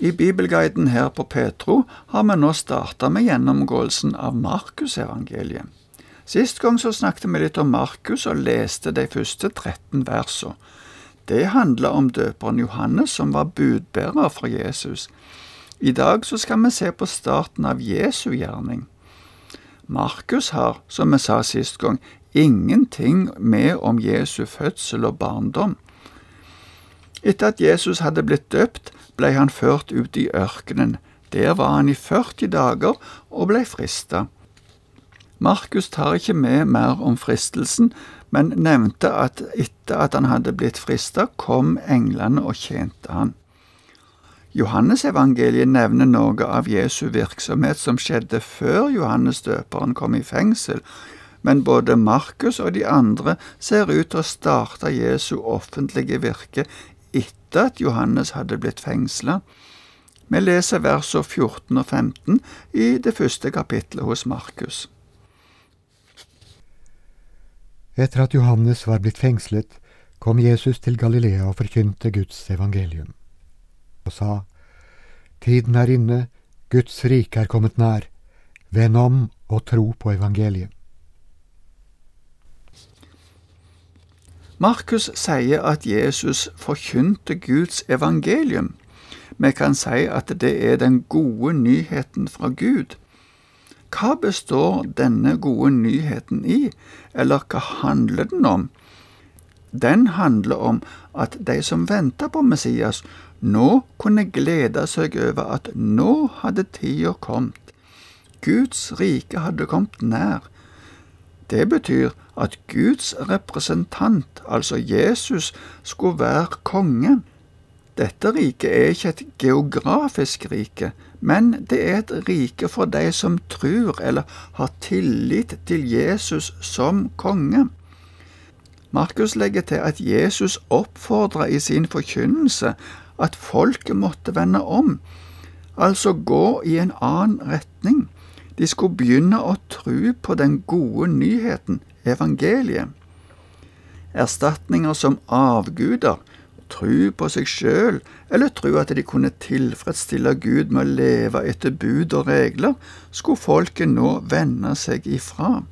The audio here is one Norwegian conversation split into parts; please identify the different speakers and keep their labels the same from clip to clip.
Speaker 1: I Bibelguiden her på Petro har vi nå starta med gjennomgåelsen av Markusevangeliet. Sist gang så snakket vi litt om Markus og leste de første 13 versene. Det handla om døperen Johannes, som var budbærer for Jesus. I dag så skal vi se på starten av Jesu gjerning. Markus har, som vi sa sist gang, ingenting med om Jesu fødsel og barndom. Etter at Jesus hadde blitt døpt, ble han ført ut i ørkenen. Der var han i 40 dager og ble frista. Markus tar ikke med mer om fristelsen, men nevnte at etter at han hadde blitt frista, kom englene og tjente han. Johannesevangeliet nevner noe av Jesu virksomhet som skjedde før Johannes døperen kom i fengsel, men både Markus og de andre ser ut til å starte Jesu offentlige virke etter at Johannes hadde blitt fengsla. Vi leser versene 14 og 15 i det første kapitlet hos Markus.
Speaker 2: Etter at Johannes var blitt fengslet, kom Jesus til Galilea og forkynte Guds evangelium, og sa, Tiden er inne, Guds rike er kommet nær, vend om og tro på evangeliet.
Speaker 1: Markus sier at Jesus forkynte Guds evangelium. Vi kan si at det er den gode nyheten fra Gud. Hva består denne gode nyheten i, eller hva handler den om? Den handler om at de som venta på Messias, nå kunne glede seg over at nå hadde tida kommet. Guds rike hadde kommet nær. Det betyr at Guds representant, altså Jesus, skulle være konge. Dette riket er ikke et geografisk rike, men det er et rike for de som tror eller har tillit til Jesus som konge. Markus legger til at Jesus oppfordra i sin forkynnelse at folket måtte vende om, altså gå i en annen retning. De skulle begynne å tro på den gode nyheten, evangeliet. Erstatninger som avguder, tro på seg sjøl, eller tro at de kunne tilfredsstille Gud med å leve etter bud og regler, skulle folket nå vende seg ifra.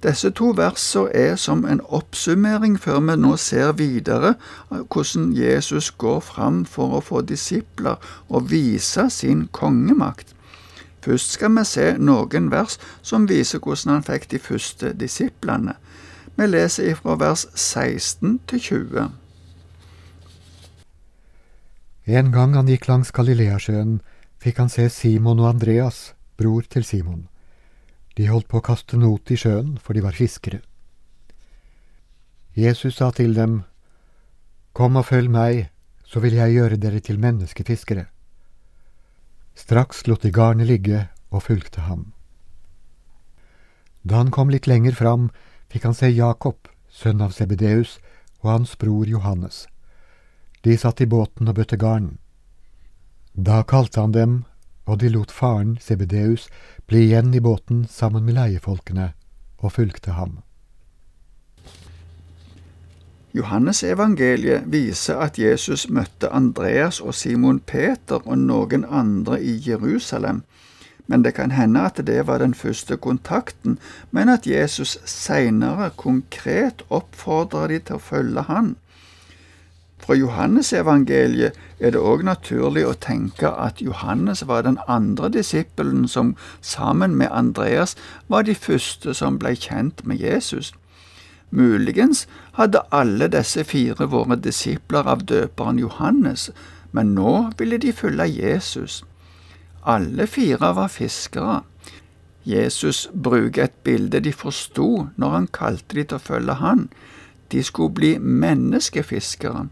Speaker 1: Disse to versene er som en oppsummering før vi nå ser videre hvordan Jesus går fram for å få disipler og vise sin kongemakt. Først skal vi se noen vers som viser hvordan han fikk de første disiplene. Vi leser ifra vers 16 til 20.
Speaker 2: En gang han gikk langs Galileasjøen, fikk han se Simon og Andreas, bror til Simon. De holdt på å kaste not i sjøen, for de var fiskere. Jesus sa til dem, Kom og følg meg, så vil jeg gjøre dere til menneskefiskere. Straks lot de garnet ligge og fulgte ham. Da han kom litt lenger fram, fikk han se Jakob, sønn av Sebedeus, og hans bror Johannes. De satt i båten og bøtte garn. Da kalte han dem og de lot faren, Sebedeus, bli igjen i båten sammen med leiefolkene, og fulgte ham.
Speaker 1: Johannes evangeliet viser at Jesus møtte Andreas og Simon Peter og noen andre i Jerusalem, men det kan hende at det var den første kontakten, men at Jesus seinere konkret oppfordrer de til å følge han. Fra Johannesevangeliet er det òg naturlig å tenke at Johannes var den andre disippelen som sammen med Andreas var de første som ble kjent med Jesus. Muligens hadde alle disse fire vært disipler av døperen Johannes, men nå ville de følge Jesus. Alle fire var fiskere. Jesus bruker et bilde de forsto når han kalte de til å følge han. De skulle bli menneskefiskere.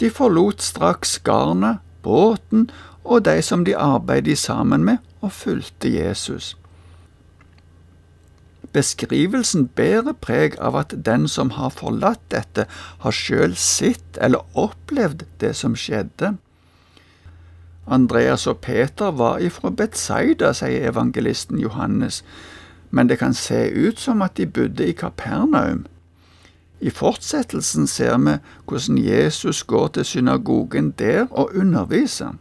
Speaker 1: De forlot straks garnet, båten og de som de arbeidet sammen med, og fulgte Jesus. Beskrivelsen bærer preg av at den som har forlatt dette, har sjøl sett eller opplevd det som skjedde. Andreas og Peter var ifra Betsaida, sier evangelisten Johannes, men det kan se ut som at de bodde i Kapernaum. I fortsettelsen ser vi hvordan Jesus går til synagogen der og underviser.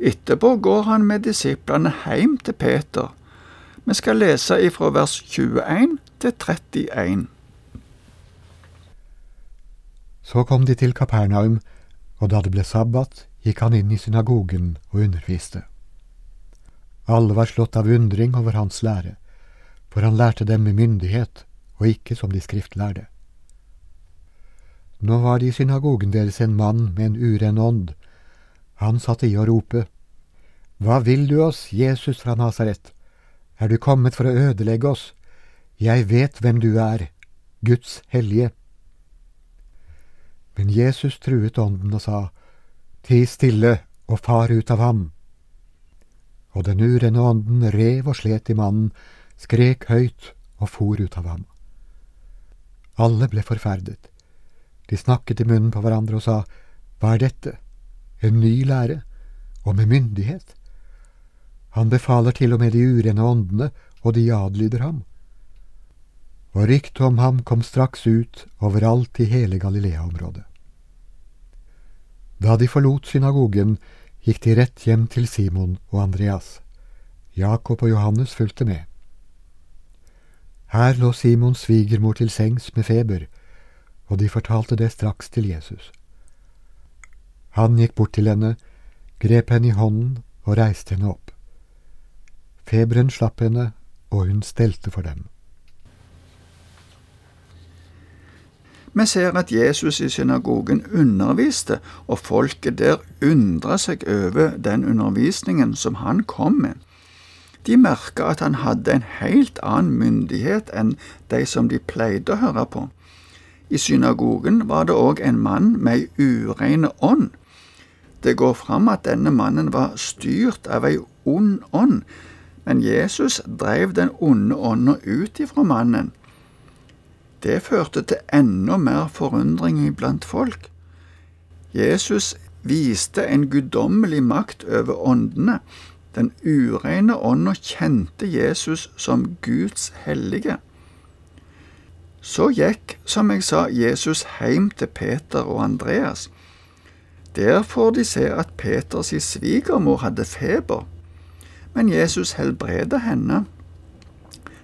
Speaker 1: Etterpå går han med disiplene hjem til Peter. Vi skal lese ifra vers 21 til 31.
Speaker 2: Så kom de til Kapernaum, og da det ble sabbat, gikk han inn i synagogen og underviste. Alle var slått av undring over hans lære, for han lærte dem med myndighet og ikke som de skriftlærde. Nå var det i synagogen deres en mann med en uren ånd. Han satte i å rope, Hva vil du oss, Jesus fra Nasaret? Er du kommet for å ødelegge oss? Jeg vet hvem du er, Guds hellige. Men Jesus truet ånden og sa, Ti stille og far ut av ham. Og den urene ånden rev og slet i mannen, skrek høyt og for ut av ham. Alle ble forferdet. De snakket i munnen på hverandre og sa, Hva er dette? En ny lære? Og med myndighet? Han befaler til og med de urene åndene, og de adlyder ham. Og ryktet om ham kom straks ut overalt i hele Galilea-området. Da de forlot synagogen, gikk de rett hjem til Simon og Andreas. Jakob og Johannes fulgte med. Her lå Simons svigermor til sengs med feber, og de fortalte det straks til Jesus. Han gikk bort til henne, grep henne i hånden og reiste henne opp. Feberen slapp henne, og hun stelte for dem.
Speaker 1: Vi ser at Jesus i synagogen underviste, og folket der undra seg over den undervisningen som han kom med. De merka at han hadde en helt annen myndighet enn de som de pleide å høre på. I synagogen var det òg en mann med ei urein ånd. Det går fram at denne mannen var styrt av ei ond ånd, men Jesus dreiv den onde ånda ut ifra mannen. Det førte til enda mer forundring blant folk. Jesus viste en guddommelig makt over åndene. Den ureine ånda kjente Jesus som Guds hellige. Så gikk, som jeg sa, Jesus hjem til Peter og Andreas. Der får de se at Peters svigermor hadde feber, men Jesus helbreder henne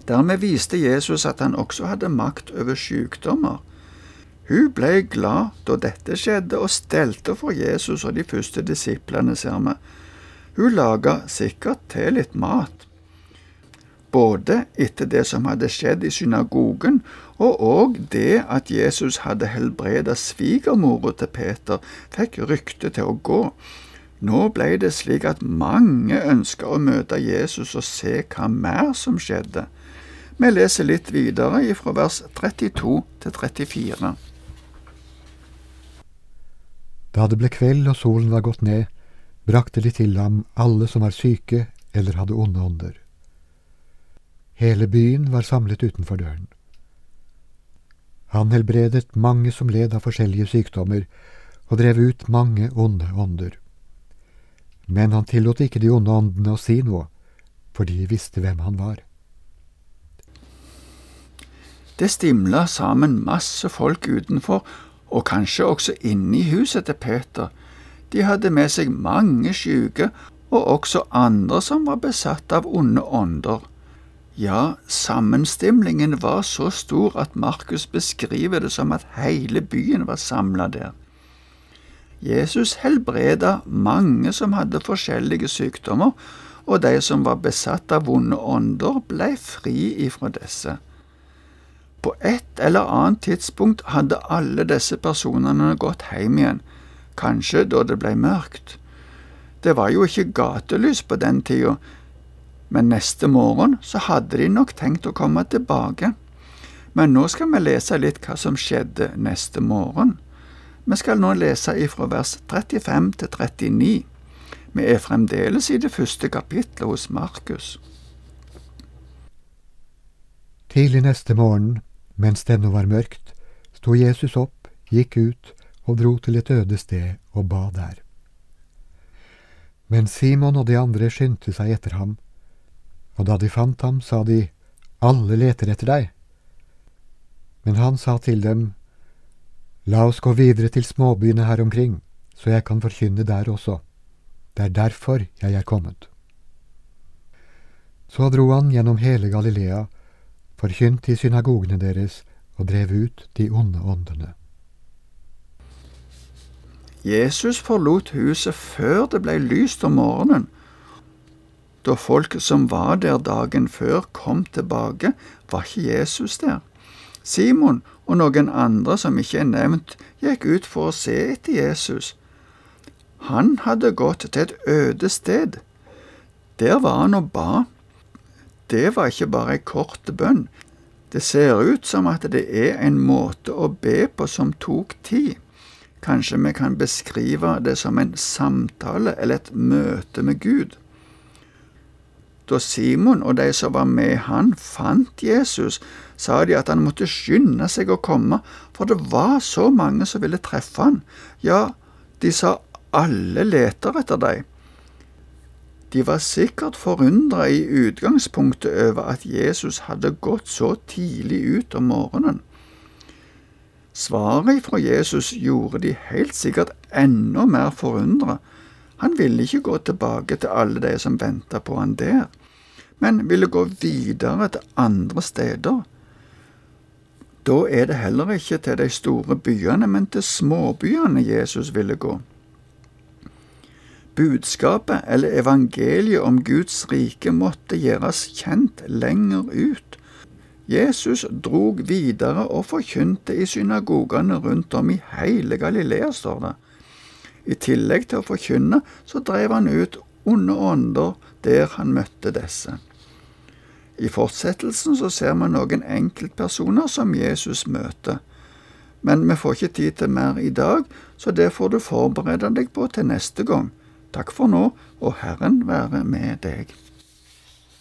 Speaker 1: Dermed viste Jesus at han også hadde makt over sykdommer. Hun ble glad da dette skjedde, og stelte for Jesus og de første disiplene, ser vi. Hun laga sikkert til litt mat. Både etter det som hadde skjedd i synagogen, og òg det at Jesus hadde helbreda svigermora til Peter, fikk ryktet til å gå. Nå ble det slik at mange ønsker å møte Jesus og se hva mer som skjedde. Vi leser litt videre fra vers 32 til 34.
Speaker 2: Da det ble kveld og solen var gått ned, brakte de til ham alle som var syke eller hadde onde ånder. Hele byen var samlet utenfor døren. Han helbredet mange som led av forskjellige sykdommer, og drev ut mange onde ånder. Men han tillot ikke de onde åndene å si noe, for de visste hvem han var.
Speaker 1: Det stimla sammen masse folk utenfor, og kanskje også inne i huset til Peter. De hadde med seg mange syke, og også andre som var besatt av onde ånder. Ja, sammenstimlingen var så stor at Markus beskriver det som at hele byen var samla der. Jesus helbreda mange som hadde forskjellige sykdommer, og de som var besatt av vonde ånder, ble fri ifra disse. På et eller annet tidspunkt hadde alle disse personene gått hjem igjen, kanskje da det ble mørkt. Det var jo ikke gatelys på den tida, men neste morgen så hadde de nok tenkt å komme tilbake. Men nå skal vi lese litt hva som skjedde neste morgen. Vi skal nå lese ifra vers 35 til 39. Vi er fremdeles i det første kapitlet hos Markus.
Speaker 2: Tidlig neste morgen mens det ennå var mørkt, sto Jesus opp, gikk ut og dro til et øde sted og ba der. Men Simon og de andre skyndte seg etter ham, og da de fant ham, sa de, Alle leter etter deg. Men han sa til dem, La oss gå videre til småbyene her omkring, så jeg kan forkynne der også. Det er derfor jeg er kommet. Så dro han gjennom hele Galilea, forkynt i synagogene deres og drev ut de onde åndene.
Speaker 1: Jesus forlot huset før det ble lyst om morgenen. Da folk som var der dagen før, kom tilbake, var ikke Jesus der. Simon og noen andre som ikke er nevnt, gikk ut for å se etter Jesus. Han hadde gått til et øde sted. Der var han og ba. Det var ikke bare ei kort bønn. Det ser ut som at det er en måte å be på som tok tid. Kanskje vi kan beskrive det som en samtale eller et møte med Gud. Da Simon og de som var med han, fant Jesus, sa de at han måtte skynde seg å komme, for det var så mange som ville treffe han. Ja, de sa alle leter etter deg. De var sikkert forundra i utgangspunktet over at Jesus hadde gått så tidlig ut om morgenen. Svaret fra Jesus gjorde de helt sikkert enda mer forundra. Han ville ikke gå tilbake til alle de som venta på han der, men ville gå videre til andre steder. Da er det heller ikke til de store byene, men til småbyene Jesus ville gå. Budskapet eller evangeliet om Guds rike måtte gjøres kjent lenger ut. Jesus drog videre og forkynte i synagogene rundt om i hele Galilea, står det. I tillegg til å forkynne, så drev han ut onde ånder der han møtte disse. I fortsettelsen så ser vi noen enkeltpersoner som Jesus møter. Men vi får ikke tid til mer i dag, så det får du forberede deg på til neste gang. Takk for nå, og Herren være med deg.